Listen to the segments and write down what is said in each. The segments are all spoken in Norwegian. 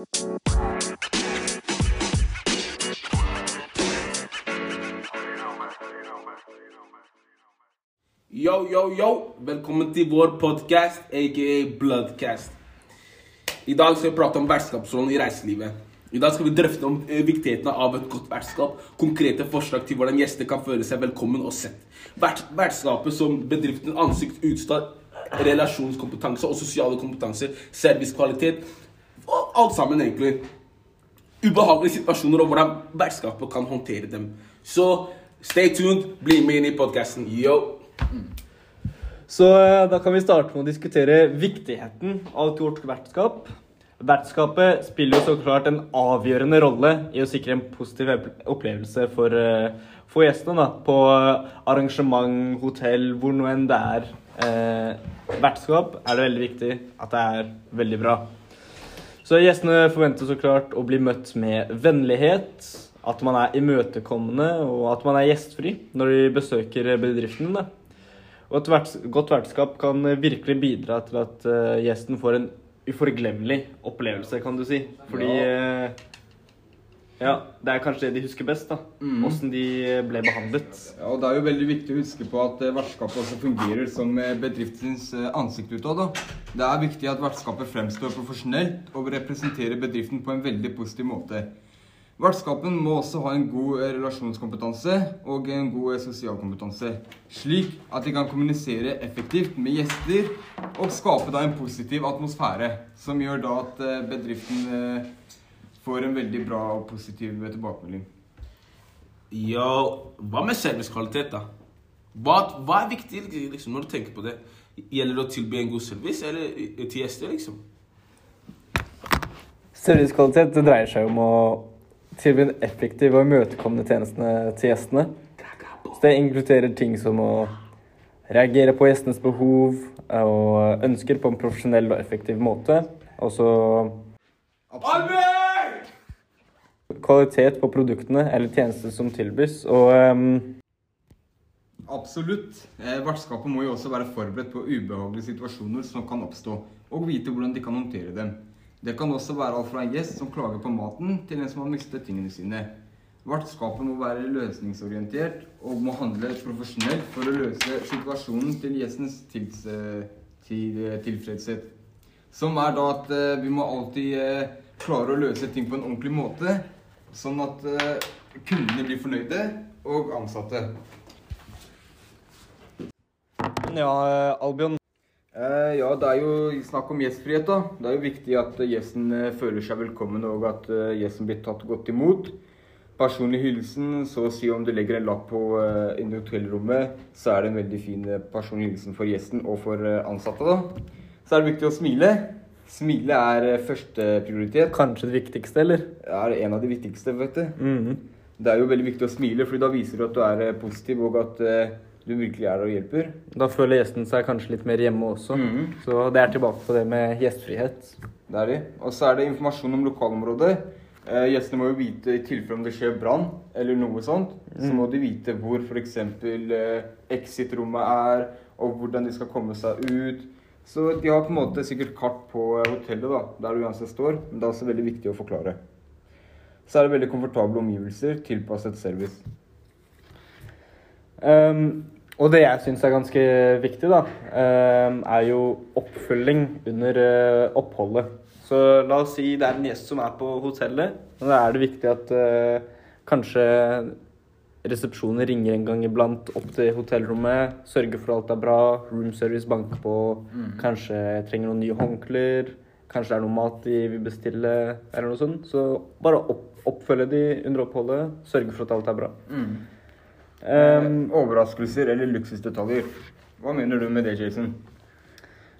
Yo, yo, yo! Velkommen til vår podkast, aka Bloodcast. I dag skal vi prate om vertskapsrollen i reiselivet. I dag skal vi drøfte om eh, viktigheten av et godt vertskap, konkrete forslag til hvordan gjester kan føle seg velkommen og sett. Vert, vertskapet som bedriftens ansikt, utstad, relasjonskompetanse og sosiale kompetanse, servicekvalitet alt sammen, egentlig. Ubehagelige situasjoner og hvordan vertskapet kan håndtere dem. Så stay tuned, bli med inn i podkasten. Yo! Så eh, da kan vi starte med å diskutere viktigheten av et godt vertskap. Vertskapet spiller jo så klart en avgjørende rolle i å sikre en positiv opplevelse for, eh, for gjestene. da, På arrangement, hotell, hvor nå enn det er eh, vertskap, er det veldig viktig at det er veldig bra. Så gjestene forventer så klart å bli møtt med vennlighet, at man er imøtekommende og at man er gjestfri når de besøker bedriften. din. Og et verts godt vertskap kan virkelig bidra til at eh, gjesten får en uforglemmelig opplevelse, kan du si. Fordi eh, Ja, det er kanskje det de husker best, da. Åssen de ble behandlet. Ja, og Det er jo veldig viktig å huske på at eh, vertskapet også fungerer som eh, bedriftens eh, ansikt utad. Det er viktig at vertskapet fremstår profesjonelt og representerer bedriften på en veldig positiv måte. Vertskapen må også ha en god relasjonskompetanse og en god sosialkompetanse, slik at de kan kommunisere effektivt med gjester og skape da en positiv atmosfære, som gjør da at bedriften får en veldig bra og positiv tilbakemelding. Ja, hva med servicekvalitet, da? Hva, hva er viktig liksom, når du tenker på det? Gjelder det å tilby en god service eller eh, til gjester, liksom? Servicekvalitet det dreier seg om å tilby en effektiv og imøtekommende tjenestene til gjestene. Så det inkluderer ting som å reagere på gjestenes behov og ønsker på en profesjonell og effektiv måte. Og så kvalitet på produktene eller tjenestene som tilbys. Og Um Absolutt. Eh, Vertskapet må jo også være forberedt på ubehagelige situasjoner som kan oppstå, og vite hvordan de kan håndtere dem. Det kan også være alt fra en gjest som klager på maten, til en som har mistet tingene sine. Vertskapet må være løsningsorientert og må handle profesjonelt for å løse situasjonen til gjestens tils, eh, til, eh, tilfredshet. Som er da at eh, vi må alltid klare å løse ting på en ordentlig måte, sånn at eh, kundene blir fornøyde, og ansatte. ja, Albion. Eh, ja, det er jo snakk om gjestfrihet, da. Det er jo viktig at eh, gjesten eh, føler seg velkommen, og at eh, gjesten blir tatt godt imot. Personlig hilsen, så å si om du legger en lapp på eh, hotellrommet, så er det en veldig fin eh, personlig hilsen for gjesten og for eh, ansatte, da. Så er det viktig å smile. Smile er eh, førsteprioritet. Kanskje det viktigste, eller? Ja, Det er en av de viktigste, vet du. Mhm. Det er jo veldig viktig å smile, for da viser du at du er eh, positiv, og at eh, du virkelig er der og hjelper. Da føler gjesten seg kanskje litt mer hjemme også. Mhm. Så det er tilbake på det med gjestfrihet. Det er det. Og så er det informasjon om lokalområdet. Eh, gjestene må jo vite i tilfelle om det skjer brann eller noe sånt. Så må de vite hvor f.eks. Eh, exit-rommet er, og hvordan de skal komme seg ut. Så de har på en måte sikkert kart på eh, hotellet da, der du uansett står, men det er også veldig viktig å forklare. Så er det veldig komfortable omgivelser, tilpasset service. Um, og det jeg syns er ganske viktig, da, um, er jo oppfølging under uh, oppholdet. Så la oss si det er en gjest som er på hotellet. og Da er det viktig at uh, kanskje resepsjonen ringer en gang iblant opp til hotellrommet. Sørger for alt er bra. Room service banker på. Kanskje jeg trenger noen nye håndklær. Kanskje det er noe mat de vil bestille, eller noe sånt. Så bare opp, oppfølge de under oppholdet. Sørge for at alt er bra. Mm. Um, overraskelser eller luksusdetaljer. Hva mener du med det, Jason?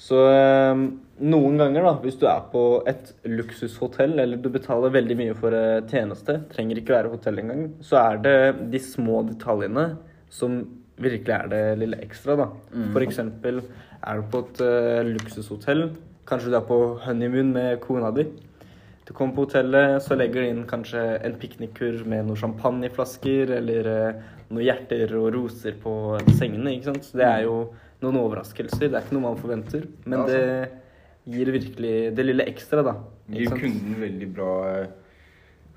Så eh, noen ganger, da, hvis du er på et luksushotell, eller du betaler veldig mye for eh, tjeneste, trenger ikke være hotell engang, så er det de små detaljene som virkelig er det lille ekstra, da. For eksempel er du på et eh, luksushotell, kanskje du er på honeymoon med kona di. Du kommer på hotellet, så legger de inn kanskje en piknikkur med noen champagneflasker eller eh, noen hjerter og roser på sengene. ikke sant? Så det er jo noen overraskelser. Det er ikke noe man forventer. Men Ja, det, gir virkelig det lille ekstra, da. Gir kunden veldig bra eh,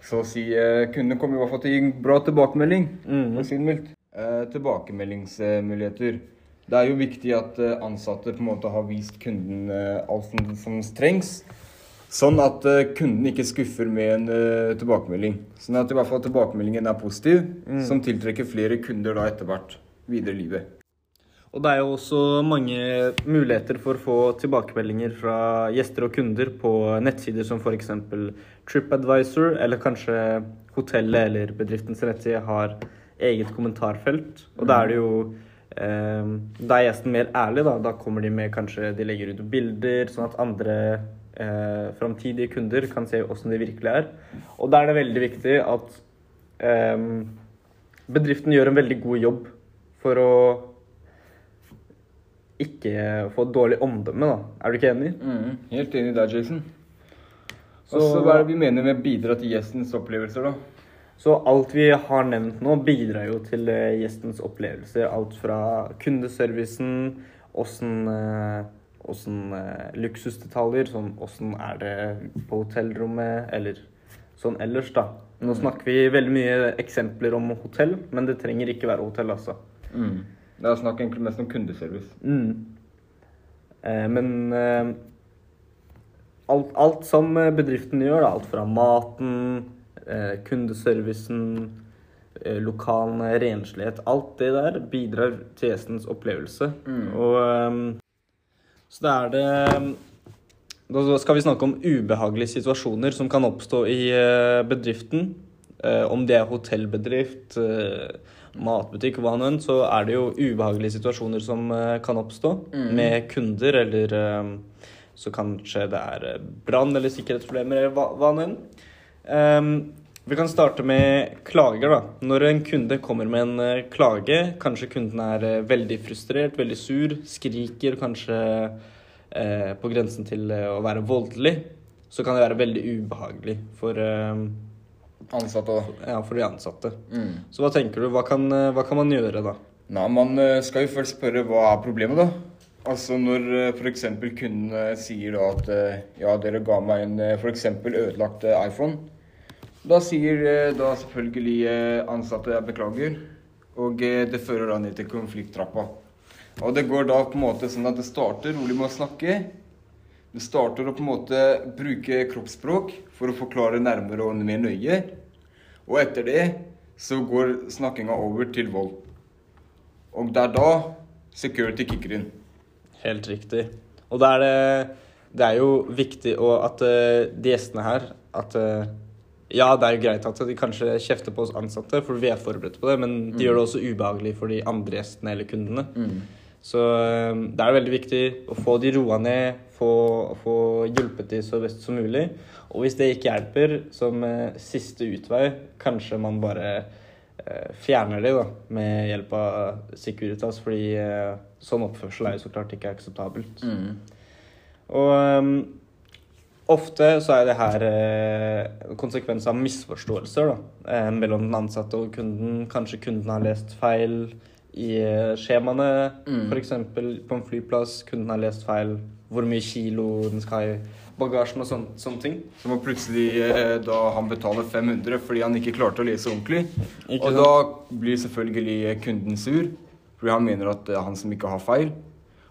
Så å si Kunden kommer i hvert fall til å gi en bra tilbakemelding. mm. For sin si. Eh, tilbakemeldingsmuligheter. Det er jo viktig at eh, ansatte på en måte har vist kunden eh, alt som, som trengs. Sånn at eh, kunden ikke skuffer med en uh, tilbakemelding. Sånn at i hvert fall tilbakemeldingen er positiv, som tiltrekker flere kunder da etter hvert videre i livet. Og det er jo også mange muligheter for å få tilbakemeldinger fra gjester og kunder på nettsider som f.eks. TripAdvisor, eller kanskje hotellet eller bedriftens nettside har eget kommentarfelt. Og da er det jo eh, Da er gjesten mer ærlig, da. Da kommer de med kanskje De legger ut bilder, sånn at andre eh, framtidige kunder kan se åssen de virkelig er. Og da er det veldig viktig at eh, bedriften gjør en veldig god jobb for å ikke få dårlig omdømme, da. Er du ikke enig? Helt enig der, Jason. Så- Og så hva er det vi mener med bidra til gjestens opplevelser, da? Så alt vi har nevnt nå, bidrar jo til eh, gjestens opplevelser. Alt fra kundeservicen, åssen eh, åssen eh, luksusdetaljer, sånn åssen er det på hotellrommet, eller sånn ellers, da. Nå snakker vi veldig mye eksempler om hotell, men det trenger ikke være hotell, altså. Det er snakk egentlig mest om kundeservice. Mm. Eh, men eh, alt, alt som bedriften gjør, da, alt fra maten, eh, kundeservicen, eh, lokalene, renslighet Alt det der bidrar til gjestens opplevelse. Og eh, så da er det Da skal vi snakke om ubehagelige situasjoner som kan oppstå i eh, bedriften. Eh, om det er hotellbedrift, eh, matbutikk, hva nå enn, så er det jo ubehagelige situasjoner som eh, kan oppstå med kunder, eller eh, så kanskje det er eh, brann eller sikkerhetsproblemer, eller hva, hva nå enn. Um, vi kan starte med klager, da. Når en kunde kommer med en klage, kanskje kunden er veldig frustrert, veldig sur, skriker kanskje eh, på grensen til å være voldelig, så kan det være veldig ubehagelig for, eh, Ansatte òg. ja, for de ansatte. Så hva tenker du? Hva kan, eh, hva kan man gjøre da? Nei, Man eh, skal jo først spørre hva er problemet, da. Altså Når f.eks. kunden eh, sier da at eh, ja, dere ga meg en f.eks. ødelagt eh, iPhone. Da sier eh, da selvfølgelig eh, ansatte jeg beklager, og eh, det fører da ned til konflikttrappa. Og det går da på en måte sånn at det starter rolig med å snakke. Det starter å på en måte bruke kroppsspråk for å forklare nærmere og mer nøye. Og etter det så går snakkinga over til vold. Og det er da security kicker inn. Helt riktig. Og da er det, det er jo viktig at eh, de gjestene her at eh, Ja, det er jo greit at de kanskje kjefter på oss ansatte, for vi er forberedt på det, men de gjør det også ubehagelig for de andre gjestene eller kundene. Så eh, det er veldig viktig å få de roa ned, få, få hjulpet de så best som mulig. Og hvis det ikke hjelper, som eh, siste utvei, kanskje man bare eh, fjerner de da, med hjelp av Securitas, fordi eh, sånn oppførsel er jo så klart ikke akseptabelt. Og um, ofte så er det her eh, konsekvens av misforståelser da, mellom den ansatte og kunden. Kanskje kunden har lest feil i eh, skjemaene, Mm. f.eks. på en flyplass. Kunden har lest feil hvor mye kilo den skal ha i bagasjen og sånne, sånne ting. Så må plutselig eh, da han betaler 500 fordi han ikke klarte å lese ordentlig. Ikke og sant? da blir selvfølgelig eh, kunden sur, fordi han mener at det er han som ikke har feil.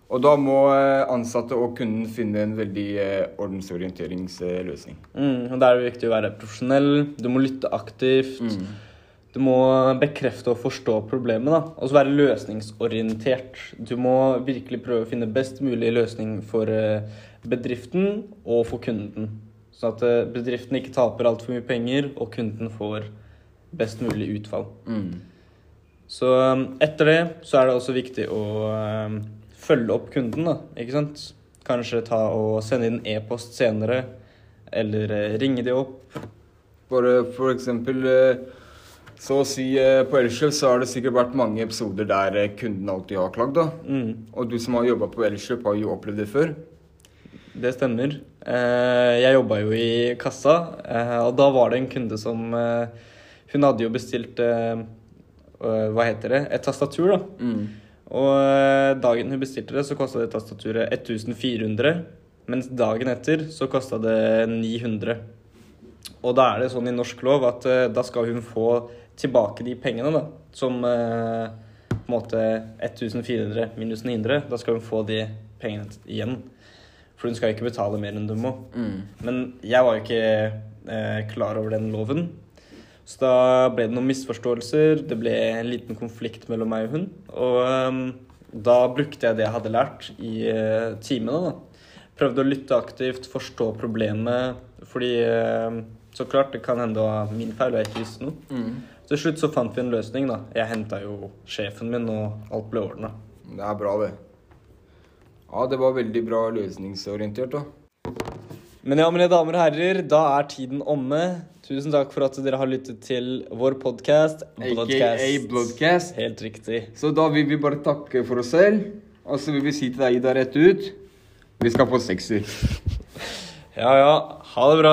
Og da må eh, ansatte og kunden finne en veldig eh, ordensorienteringsløsning. Mm, og Da er det viktig å være profesjonell, du må lytte aktivt. Du må bekrefte og forstå problemet, da. og så være løsningsorientert. Du må virkelig prøve å finne best mulig løsning for eh, bedriften og for kunden. Sånn at eh, bedriften ikke taper altfor mye penger, og kunden får best mulig utfall. Så um, etter det så er det også viktig å følge opp kunden, da. Ikke sant? Kanskje ta og sende inn e-post senere, eller eh, ringe de opp. Bare for eksempel eh, Så å si eh, på Elkjøp så har det sikkert vært mange episoder der eh, kunden alltid har klagd. da. Mm, Og du som har jobba på Elkjøp, har jo opplevd det før. det stemmer. Eh, jeg jobba jo i kassa, og da var det en kunde som Hun hadde jo bestilt Hva heter det? Et tastatur, da. Og eh, dagen hun bestilte det, så kosta det tastaturet 1400. Mens dagen etter så kosta det 900. Og da er det sånn i norsk lov at da skal hun få tilbake de pengene, da. Som eh, på en måte 1400 minus 900. Da skal hun få de pengene igjen. For hun skal ikke betale mer enn du må. Men jeg var jo ikke eh, klar over den loven. Så da ble det noen misforståelser. Det ble en liten konflikt mellom meg og hun. Og ehm, da brukte jeg det jeg hadde lært i eh, timene. da. Prøvde å lytte aktivt, forstå problemet. Fordi eh, så klart, det kan hende det var min feil, og jeg ikke visste noe. Til slutt så fant vi en løsning. da. Jeg henta jo sjefen min, og alt ble ordna. Det er bra, det. Ja, det var veldig bra løsningsorientert, da. Men ja, mine damer og herrer, da er tiden omme. Tusen takk for at dere har lyttet til vår podkast. Bloodcast. Helt riktig. Så da vil vi bare takke for oss selv. Og så vil vi si til deg Ida rett ut Vi skal få sekser. Ja ja, ha det bra.